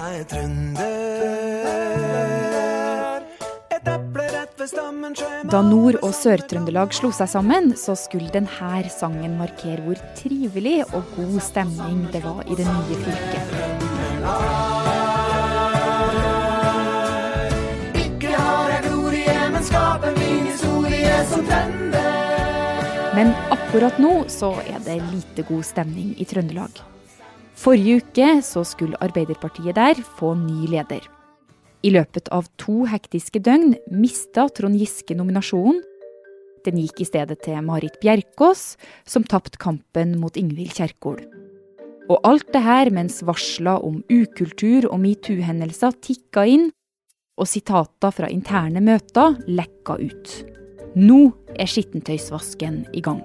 er trønder. Et eple rett ved stammen Da Nord- og Sør-Trøndelag slo seg sammen, så skulle denne sangen markere hvor trivelig og god stemning det var i det nye fylket. Men akkurat nå så er det lite god stemning i Trøndelag. Forrige uke så skulle Arbeiderpartiet der få ny leder. I løpet av to hektiske døgn mista Trond Giske nominasjonen. Den gikk i stedet til Marit Bjerkås, som tapte kampen mot Ingvild Kjerkol. Og alt det her mens varsla om ukultur og metoo-hendelser tikka inn, og sitater fra interne møter lekka ut. Nå er skittentøysvasken i gang.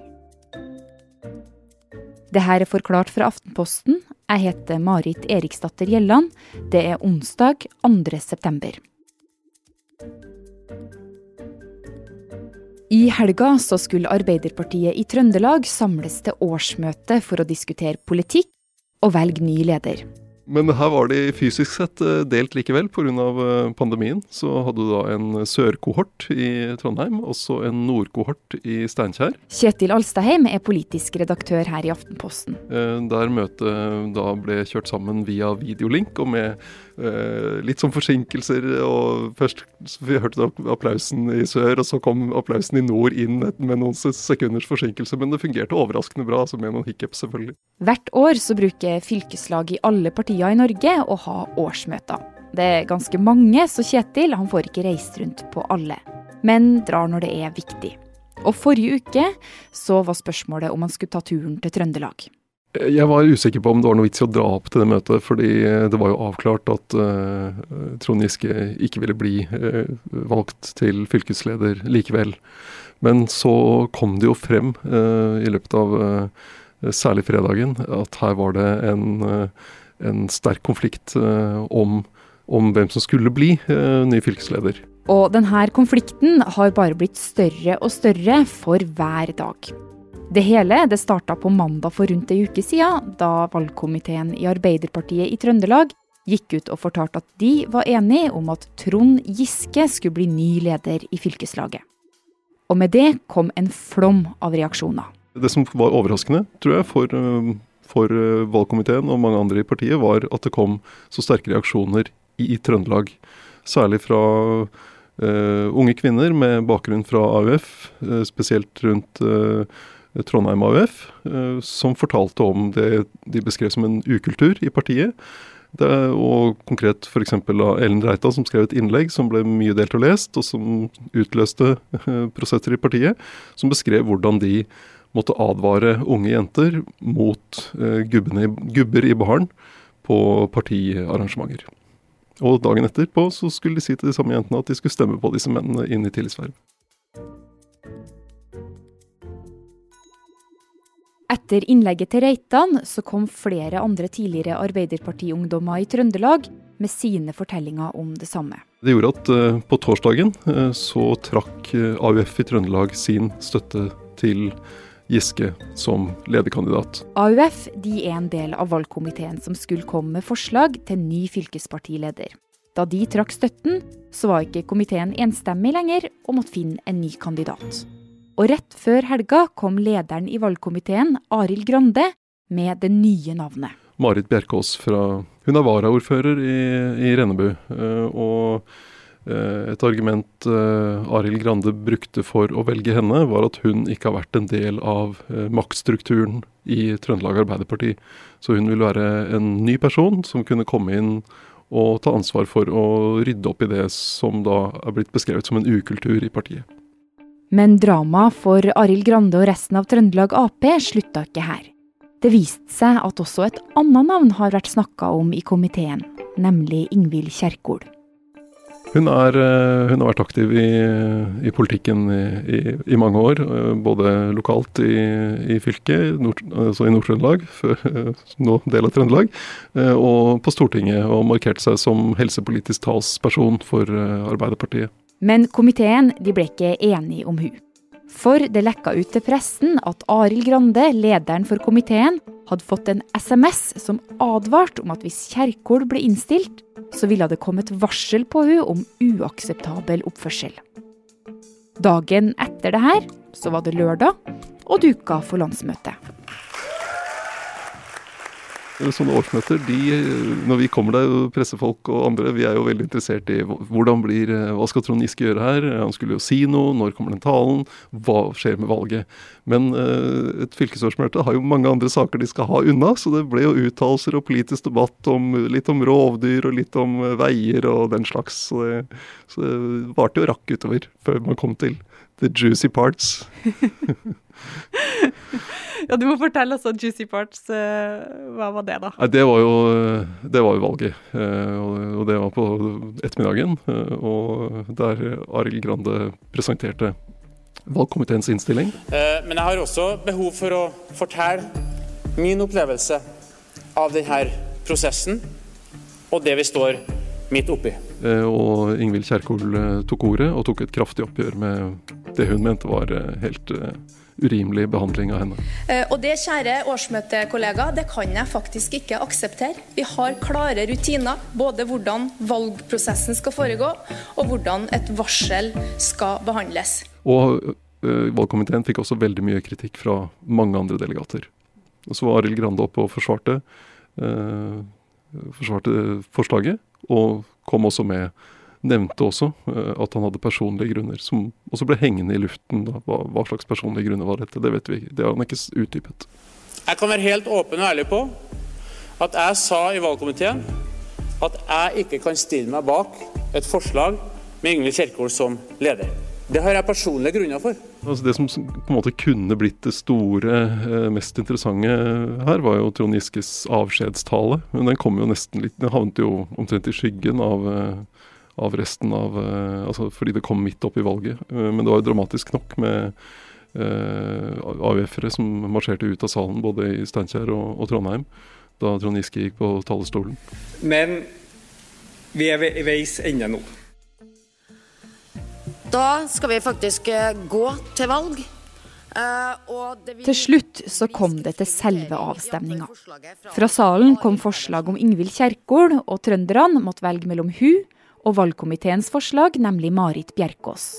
Det her er forklart fra Aftenposten. Jeg heter Marit Eriksdatter Gjelland. Det er onsdag 2. september. I helga så skulle Arbeiderpartiet i Trøndelag samles til årsmøte for å diskutere politikk og velge ny leder. Men her var de fysisk sett eh, delt likevel pga. eh, pandemien. Så hadde du da en sørkohort i Trondheim, og så en nordkohort i Steinkjer. Kjetil Alstaheim er politisk redaktør her i Aftenposten. Eh, Der møtet da ble kjørt sammen via videolink, og med litt sånn forsinkelser. og Først vi hørte vi applausen i sør, og så kom applausen i nord inn med noen sekunders forsinkelse. Men det fungerte overraskende bra, altså med noen hiccups selvfølgelig. Hvert år så bruker fylkeslag i alle partier i Norge og ha årsmøter. Det er ganske mange, så Kjetil han får ikke reist rundt på alle. Men drar når det er viktig. Og forrige uke så var spørsmålet om han skulle ta turen til Trøndelag. Jeg var usikker på om det var noe vits i å dra opp til det møtet, fordi det var jo avklart at uh, Trond Giske ikke ville bli uh, valgt til fylkesleder likevel. Men så kom det jo frem uh, i løpet av eh, særlig fredagen at her var det en, eh, en sterk konflikt eh, om, om hvem som skulle bli eh, ny fylkesleder. Og denne konflikten har bare blitt større og større for hver dag. Det hele det starta på mandag for rundt ei uke siden, da valgkomiteen i Arbeiderpartiet i Trøndelag gikk ut og fortalte at de var enige om at Trond Giske skulle bli ny leder i fylkeslaget. Og med det kom en flom av reaksjoner. Det som var overraskende, tror jeg, for, eh, for eh, valgkomiteen og mange andre i partiet, var at det kom så sterke reaksjoner i, i Trøndelag. Særlig fra uh, unge kvinner med bakgrunn fra AUF, uh, spesielt rundt uh, Trondheim AUF, eh, som fortalte om det de beskrev som en ukultur i partiet. Det, og konkret f.eks. av Ellen Reita, som skrev et innlegg som ble mye delt og lest, og som utløste eh, prosesser i partiet, som beskrev hvordan de måtte advare unge jenter mot eh, gubbene, gubber i baren på partiarrangementer. Og dagen etterpå så skulle de si til de samme jentene at de skulle stemme på disse mennene inn i tillitsverv. Etter innlegget til Reitan så kom flere andre tidligere Arbeiderpartiungdommer i Trøndelag med sine fortellinger om det samme. Det gjorde at uh, på torsdagen uh, så trakk uh, AUF i Trøndelag sin støtte til Giske som lederkandidat. AUF de er en del av valgkomiteen som skulle komme med forslag til ny fylkespartileder. Da de trakk støtten, så var ikke komiteen enstemmig lenger og måtte finne en ny kandidat. Og rett før helga kom lederen i valgkomiteen, Arild Grande, med det nye navnet. Marit Bjerkås fra Hun er varaordfører i, i Rennebu. eh, Og et argument eh, Arild Grande brukte for å velge henne, var at hun ikke har vært en del av eh, maktstrukturen i Trøndelag Arbeiderparti. Så hun ville være en ny person som kunne komme inn og ta ansvar for å rydde opp i det som da er blitt beskrevet som en ukultur i partiet. Men dramaet for Arild Grande og resten av Trøndelag Ap slutta ikke her. Det viste seg at også et annet navn har vært snakka om i komiteen, nemlig Ingvild Kjerkol. Hun, er, eh, hun har vært aktiv i, i politikken i, i, i mange år, eh, både lokalt i, fylket, nord, altså i Nord-Trøndelag, nå del av Trøndelag, eh, og på Stortinget, og markerte seg som helsepolitisk talsperson for Arbeiderpartiet. Men komiteen ble ikke enige om hun. For det lekka ut til pressen at Arild Grande, lederen for komiteen, hadde fått en SMS som advarte om at hvis Kjerkol ble innstilt, så ville det komme et varsel på hun om uakseptabel oppførsel. Dagen etter det her, så var det lørdag, og duka for landsmøtet. Sånne årsmøter, de, når vi kommer der, pressefolk og andre, vi er jo veldig interessert i hvordan blir, hva skal Trond Giske gjøre her? Han skulle jo si noe, når kommer den talen? Hva skjer med valget? Men et fylkesårsmøte har jo mange andre saker de skal ha unna, så det ble jo uttalelser og politisk debatt om litt om rovdyr og litt om veier og den slags. Så det, så det varte jo rakk utover før man kom til the juicy parts. ja, Du må fortelle altså juicy parts. Uh, hva var det, da? Nei, det, var jo, det var jo valget. Uh, og det var på ettermiddagen. Og der Arild Grande presenterte valgkomiteens innstilling. men jeg har også behov for å fortelle min opplevelse av denne prosessen og det vi står midt oppi. og Ingvild Kjerkol tok ordet og tok et kraftig oppgjør med det hun mente var helt urimelig behandling av henne. Eh, og det, kjære årsmøtekollega, det kan jeg faktisk ikke akseptere. Vi har klare rutiner, både hvordan valgprosessen skal foregå, og hvordan et varsel skal behandles. Og uh, valgkomiteen fikk også veldig mye kritikk fra mange andre delegater. Så var Arild Grande oppe og forsvarte, uh, forsvarte forslaget, og kom også med nevnte også uh, at han hadde personlige grunner, som også ble hengende i luften. Hva, hva, slags personlige grunner var dette? Det vet vi ikke. Det har han ikke utdypet. Jeg kan være helt åpen og ærlig på at jeg sa i valgkomiteen at jeg ikke kan stille meg bak et forslag med Ingvild Kjerkol som leder. Det har jeg personlige grunner for. Altså det som på en måte kunne blitt det store, eh, mest interessante her, var jo Trond Giskes avskjedstale. Men den kom jo nesten litt Den havnet jo omtrent i skyggen av eh, av resten av eh, altså Fordi det kom midt opp i valget. Eh, men det var jo dramatisk nok med eh, AUF-ere som marsjerte ut av salen både i Steinkjer og, og Trondheim da Trond Giske gikk på talerstolen. Men vi er ved veis ende nå. Da skal vi faktisk gå til valg. Til slutt så kom det til selve avstemninga. Fra salen kom forslag om Ingvild Kjerkol, og trønderne måtte velge mellom hun og valgkomiteens forslag, nemlig Marit Bjerkås.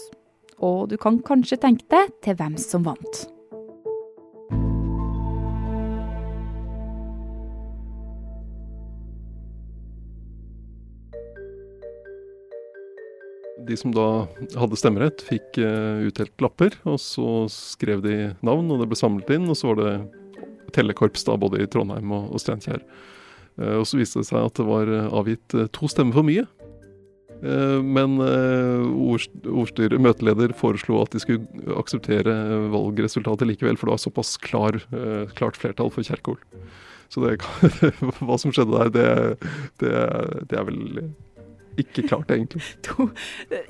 Og du kan kanskje tenke deg til hvem som vant. De som da hadde stemmerett, fikk uh, utdelt lapper, og så skrev de navn, og det ble samlet inn. Og så var det tellekorps da, både i Trondheim og, Steinkjer. Uh, og så viste det seg at det var avgitt uh, to stemmer for mye. Eh, men eh, ordstyret, møteleder, foreslo at de skulle akseptere valgresultatet likevel, for det var såpass klar, eh, klart flertall for Kjerkol. Så det, hva som skjedde der, det, det, det, er vel ikke klart, egentlig. To,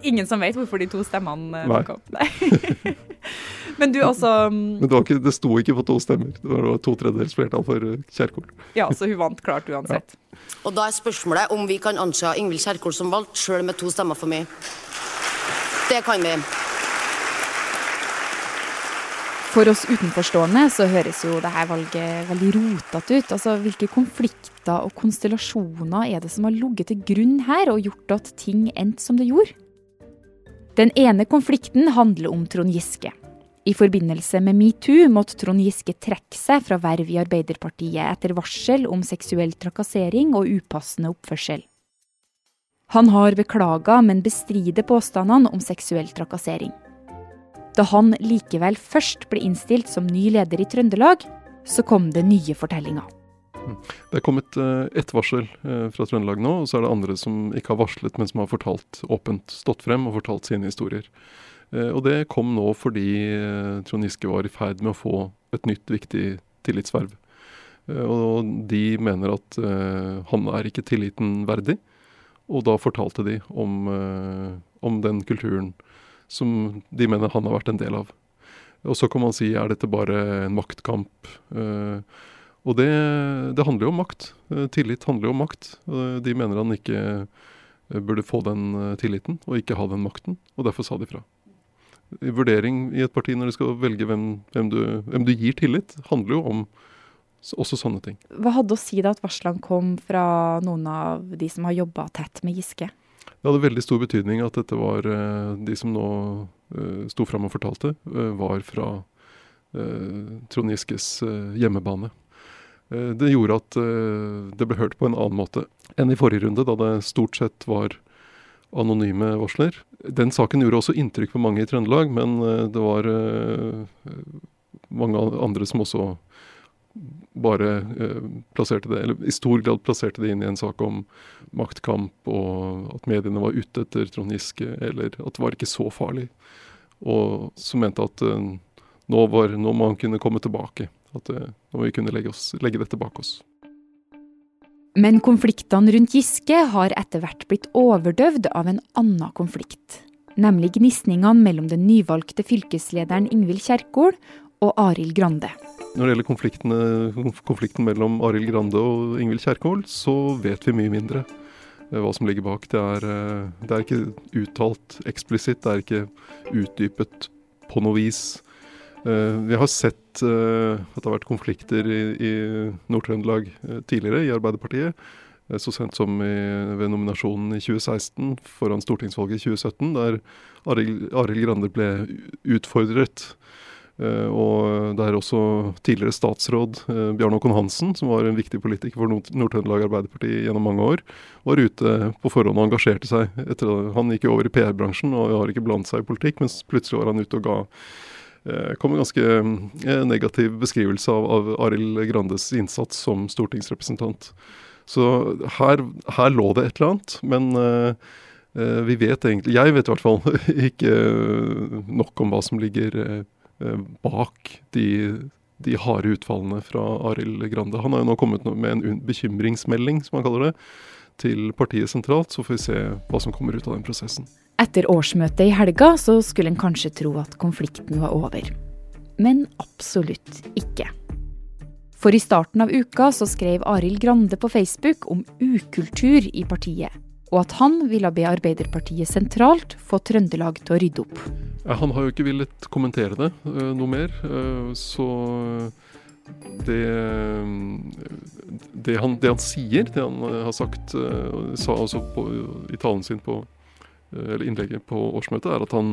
ingen som vet hvorfor de to stemmene kom? Nei. Men du også Men det, ikke, det, sto ikke på to stemmer. Det var to tredjedels flertall for eh, Kjerkol. Ja, så hun vant klart uansett. Ja. Og da er spørsmålet om vi kan anse Ingvild Kjerkol som valgt, sjøl med to stemmer for mye. Det kan vi. For oss utenforstående så høres jo dette valget veldig rotete ut. Altså, Hvilke konflikter og konstellasjoner er det som har ligget til grunn her og gjort at ting endte som det gjorde? Den ene konflikten handler om Trond Giske. I forbindelse med metoo måtte Trond Giske trekke seg fra verv i Arbeiderpartiet etter varsel om seksuell trakassering og upassende oppførsel. Han har beklaga, men bestrider påstandene om seksuell trakassering. Da han likevel først ble innstilt som ny leder i Trøndelag, så kom det nye fortellinger. Det er kommet uh, ett varsel uh, fra Trøndelag nå, og så er det andre som ikke har varslet, men som har fortalt åpent, stått frem og fortalt sine historier. Eh, og det kom nå fordi eh, Trond Giske var i ferd med å få et nytt, viktig tillitsverv. Eh, og de mener at han er ikke tilliten verdig. Og da fortalte de om, om den kulturen som de mener han har vært en del av. Og så kan man si er dette bare en maktkamp? Og det, det handler jo om makt. Tillit handler jo om makt. De mener han ikke burde få den tilliten og ikke ha den makten, og derfor sa de fra. vurdering i et parti når du skal velge hvem, hvem, du, hvem du gir tillit, handler jo om også sånne ting. Hva hadde å si da at varslene kom fra noen av de som har jobba tett med Giske? Det hadde veldig stor betydning at dette var eh, de som nå uh, sto fram og fortalte, uh, var fra Trond Giskes hjemmebane. Det gjorde at det ble hørt på en annen måte enn i forrige runde, da det stort sett var anonyme varsler. Den saken gjorde også inntrykk på mange i Trøndelag, men det var mange andre som også bare eh, plasserte det, eller i stor grad plasserte det inn i en sak om maktkamp, og at mediene var ute etter Trond Giske, eller at det var ikke så farlig. Og som mente at eh, nå, var, nå, må han kunne komme tilbake. At eh, nå må vi kunne legge, oss, legge dette bak oss. Men konfliktene rundt Giske har etter hvert blitt overdøvd av en annen konflikt. Nemlig gnisningene mellom den nyvalgte fylkeslederen Ingvild Kjerkol og Arild Grande. Når det gjelder konflikten mellom Arild Grande og Ingvild Kjerkol, så vet vi mye mindre eh, hva som ligger bak. Det er, eh, det er ikke uttalt eksplisitt, det er ikke utdypet på noe vis. Eh, vi har sett at det har vært konflikter i, Nord-Trøndelag tidligere, i Arbeiderpartiet. Så sent som i, ved nominasjonen i 2016 foran stortingsvalget i 2017, der Arild Grande ble utfordret og det er også tidligere statsråd eh, Bjarne Håkon Hansen, som var en viktig politiker for Nord-Trøndelag Arbeiderparti gjennom mange år, var ute på forhånd og engasjerte seg. Etter, han gikk jo over i PR-bransjen og har ikke blandet seg i politikk, mens plutselig var han ute og ga eh, kom en ganske negativ beskrivelse av, av Arild Grandes innsats som stortingsrepresentant. Så her, her, lå det et eller annet, men vi vet egentlig Jeg vet i hvert fall ikke nok om hva som ligger Eh, bak de, de harde utfallene fra Arild Grande. Han har jo nå kommet med en bekymringsmelding, som han kaller det, til partiet sentralt. Så får vi se hva som kommer ut av den prosessen. Etter årsmøtet i helga så skulle en kanskje tro at konflikten var over. Men absolutt ikke. For i starten av uka så skrev Arild Grande på Facebook om ukultur i partiet og at han ville be Arbeiderpartiet sentralt få Trøndelag til å rydde opp. Han har jo ikke villet kommentere det uh, noe mer, uh, så det, det, han, det, han, sier, det han har sagt, sa også på, i talen sin på eller innlegget på årsmøtet, er at han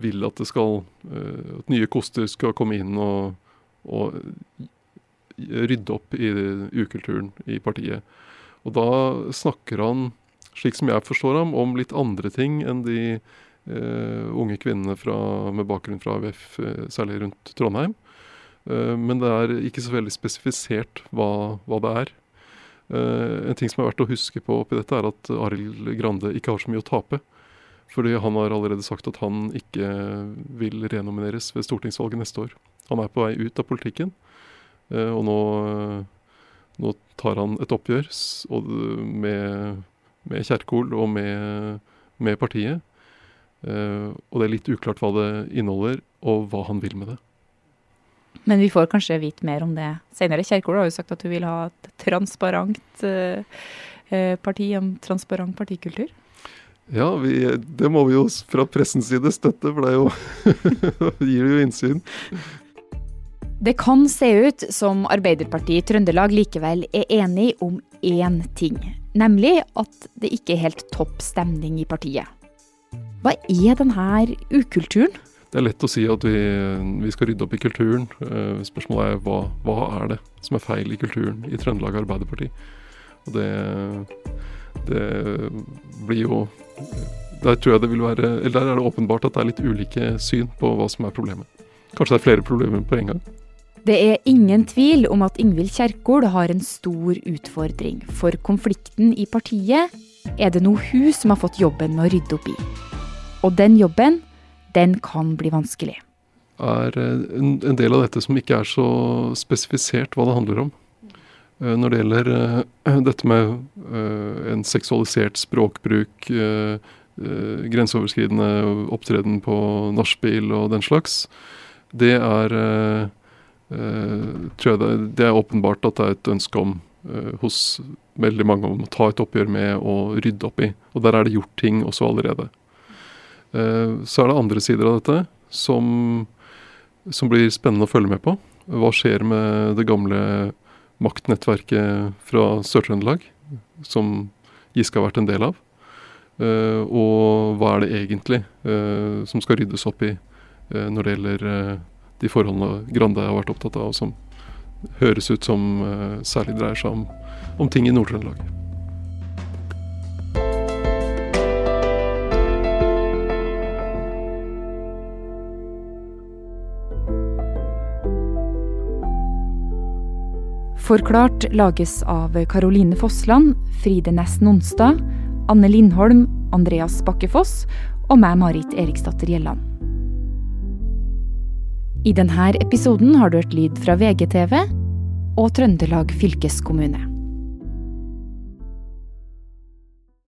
vil at det skal at nye koster skal komme inn og, og rydde opp i ukulturen i partiet. Og da snakker han slik som jeg forstår ham, om litt andre ting enn de eh, unge kvinnene fra, med bakgrunn fra AUF, eh, særlig rundt Trondheim. Eh, men det er ikke så veldig spesifisert hva, hva det er. Eh, en ting som er verdt å huske på oppi dette, er at Arild Grande ikke har så mye å tape. Fordi han har allerede sagt at han ikke vil renomineres ved stortingsvalget neste år. Han er på vei ut av politikken, eh, og nå, nå tar han et oppgjør med med Kjerkol og med, med partiet. Uh, og det er litt uklart hva det inneholder, og hva han vil med det. Men vi får kanskje vite mer om det senere. Kjerkol har jo sagt at hun vil ha et transparent uh, parti, en transparent partikultur. Ja, vi, det må vi jo fra pressens side støtte, for det jo, gir jo innsyn. Det kan se ut som Arbeiderpartiet i Trøndelag likevel er enig om én ting. Nemlig at det ikke er helt topp stemning i partiet. Hva er denne ukulturen? Det er lett å si at vi, vi skal rydde opp i kulturen. Eh, spørsmålet er hva, hva, er det som er feil i kulturen i Trøndelag Arbeiderparti? Og det, det blir jo Der tror jeg det vil være Eller der er det åpenbart at det er litt ulike syn på hva som er problemet. Kanskje det er flere problemer på en gang. Det er ingen tvil om at Ingvild Kjerkol har en stor utfordring. For konflikten i partiet er det nå hun som har fått jobben med å rydde opp i. Og den jobben, den kan bli vanskelig. er eh, en del av dette som ikke er så spesifisert hva det handler om. Eh, når det gjelder eh, dette med en seksualisert språkbruk, grenseoverskridende opptreden på nachspiel og den slags, det er tror jeg det, er åpenbart at det er et ønske om hos veldig mange om å ta et oppgjør med og rydde opp i. Og der er det gjort ting også allerede. Uh, så er det andre sider av dette. som, som blir spennende å følge med på. Hva skjer med det gamle maktnettverket fra Sør-Trøndelag, som Giske har vært en del av? Uh, og hva er det egentlig uh, som skal ryddes opp i når det gjelder de forholdene Grande har vært opptatt av, og som høres ut som særlig dreier seg om, om ting i Nord-Trøndelag. Forklart lages av Caroline Fossland, Fride Næss Nonstad, Anne Lindholm, Andreas Bakkefoss og meg, Marit Eriksdatter Gjelland. I denne episoden har du hørt lyd fra VGTV og Trøndelag fylkeskommune.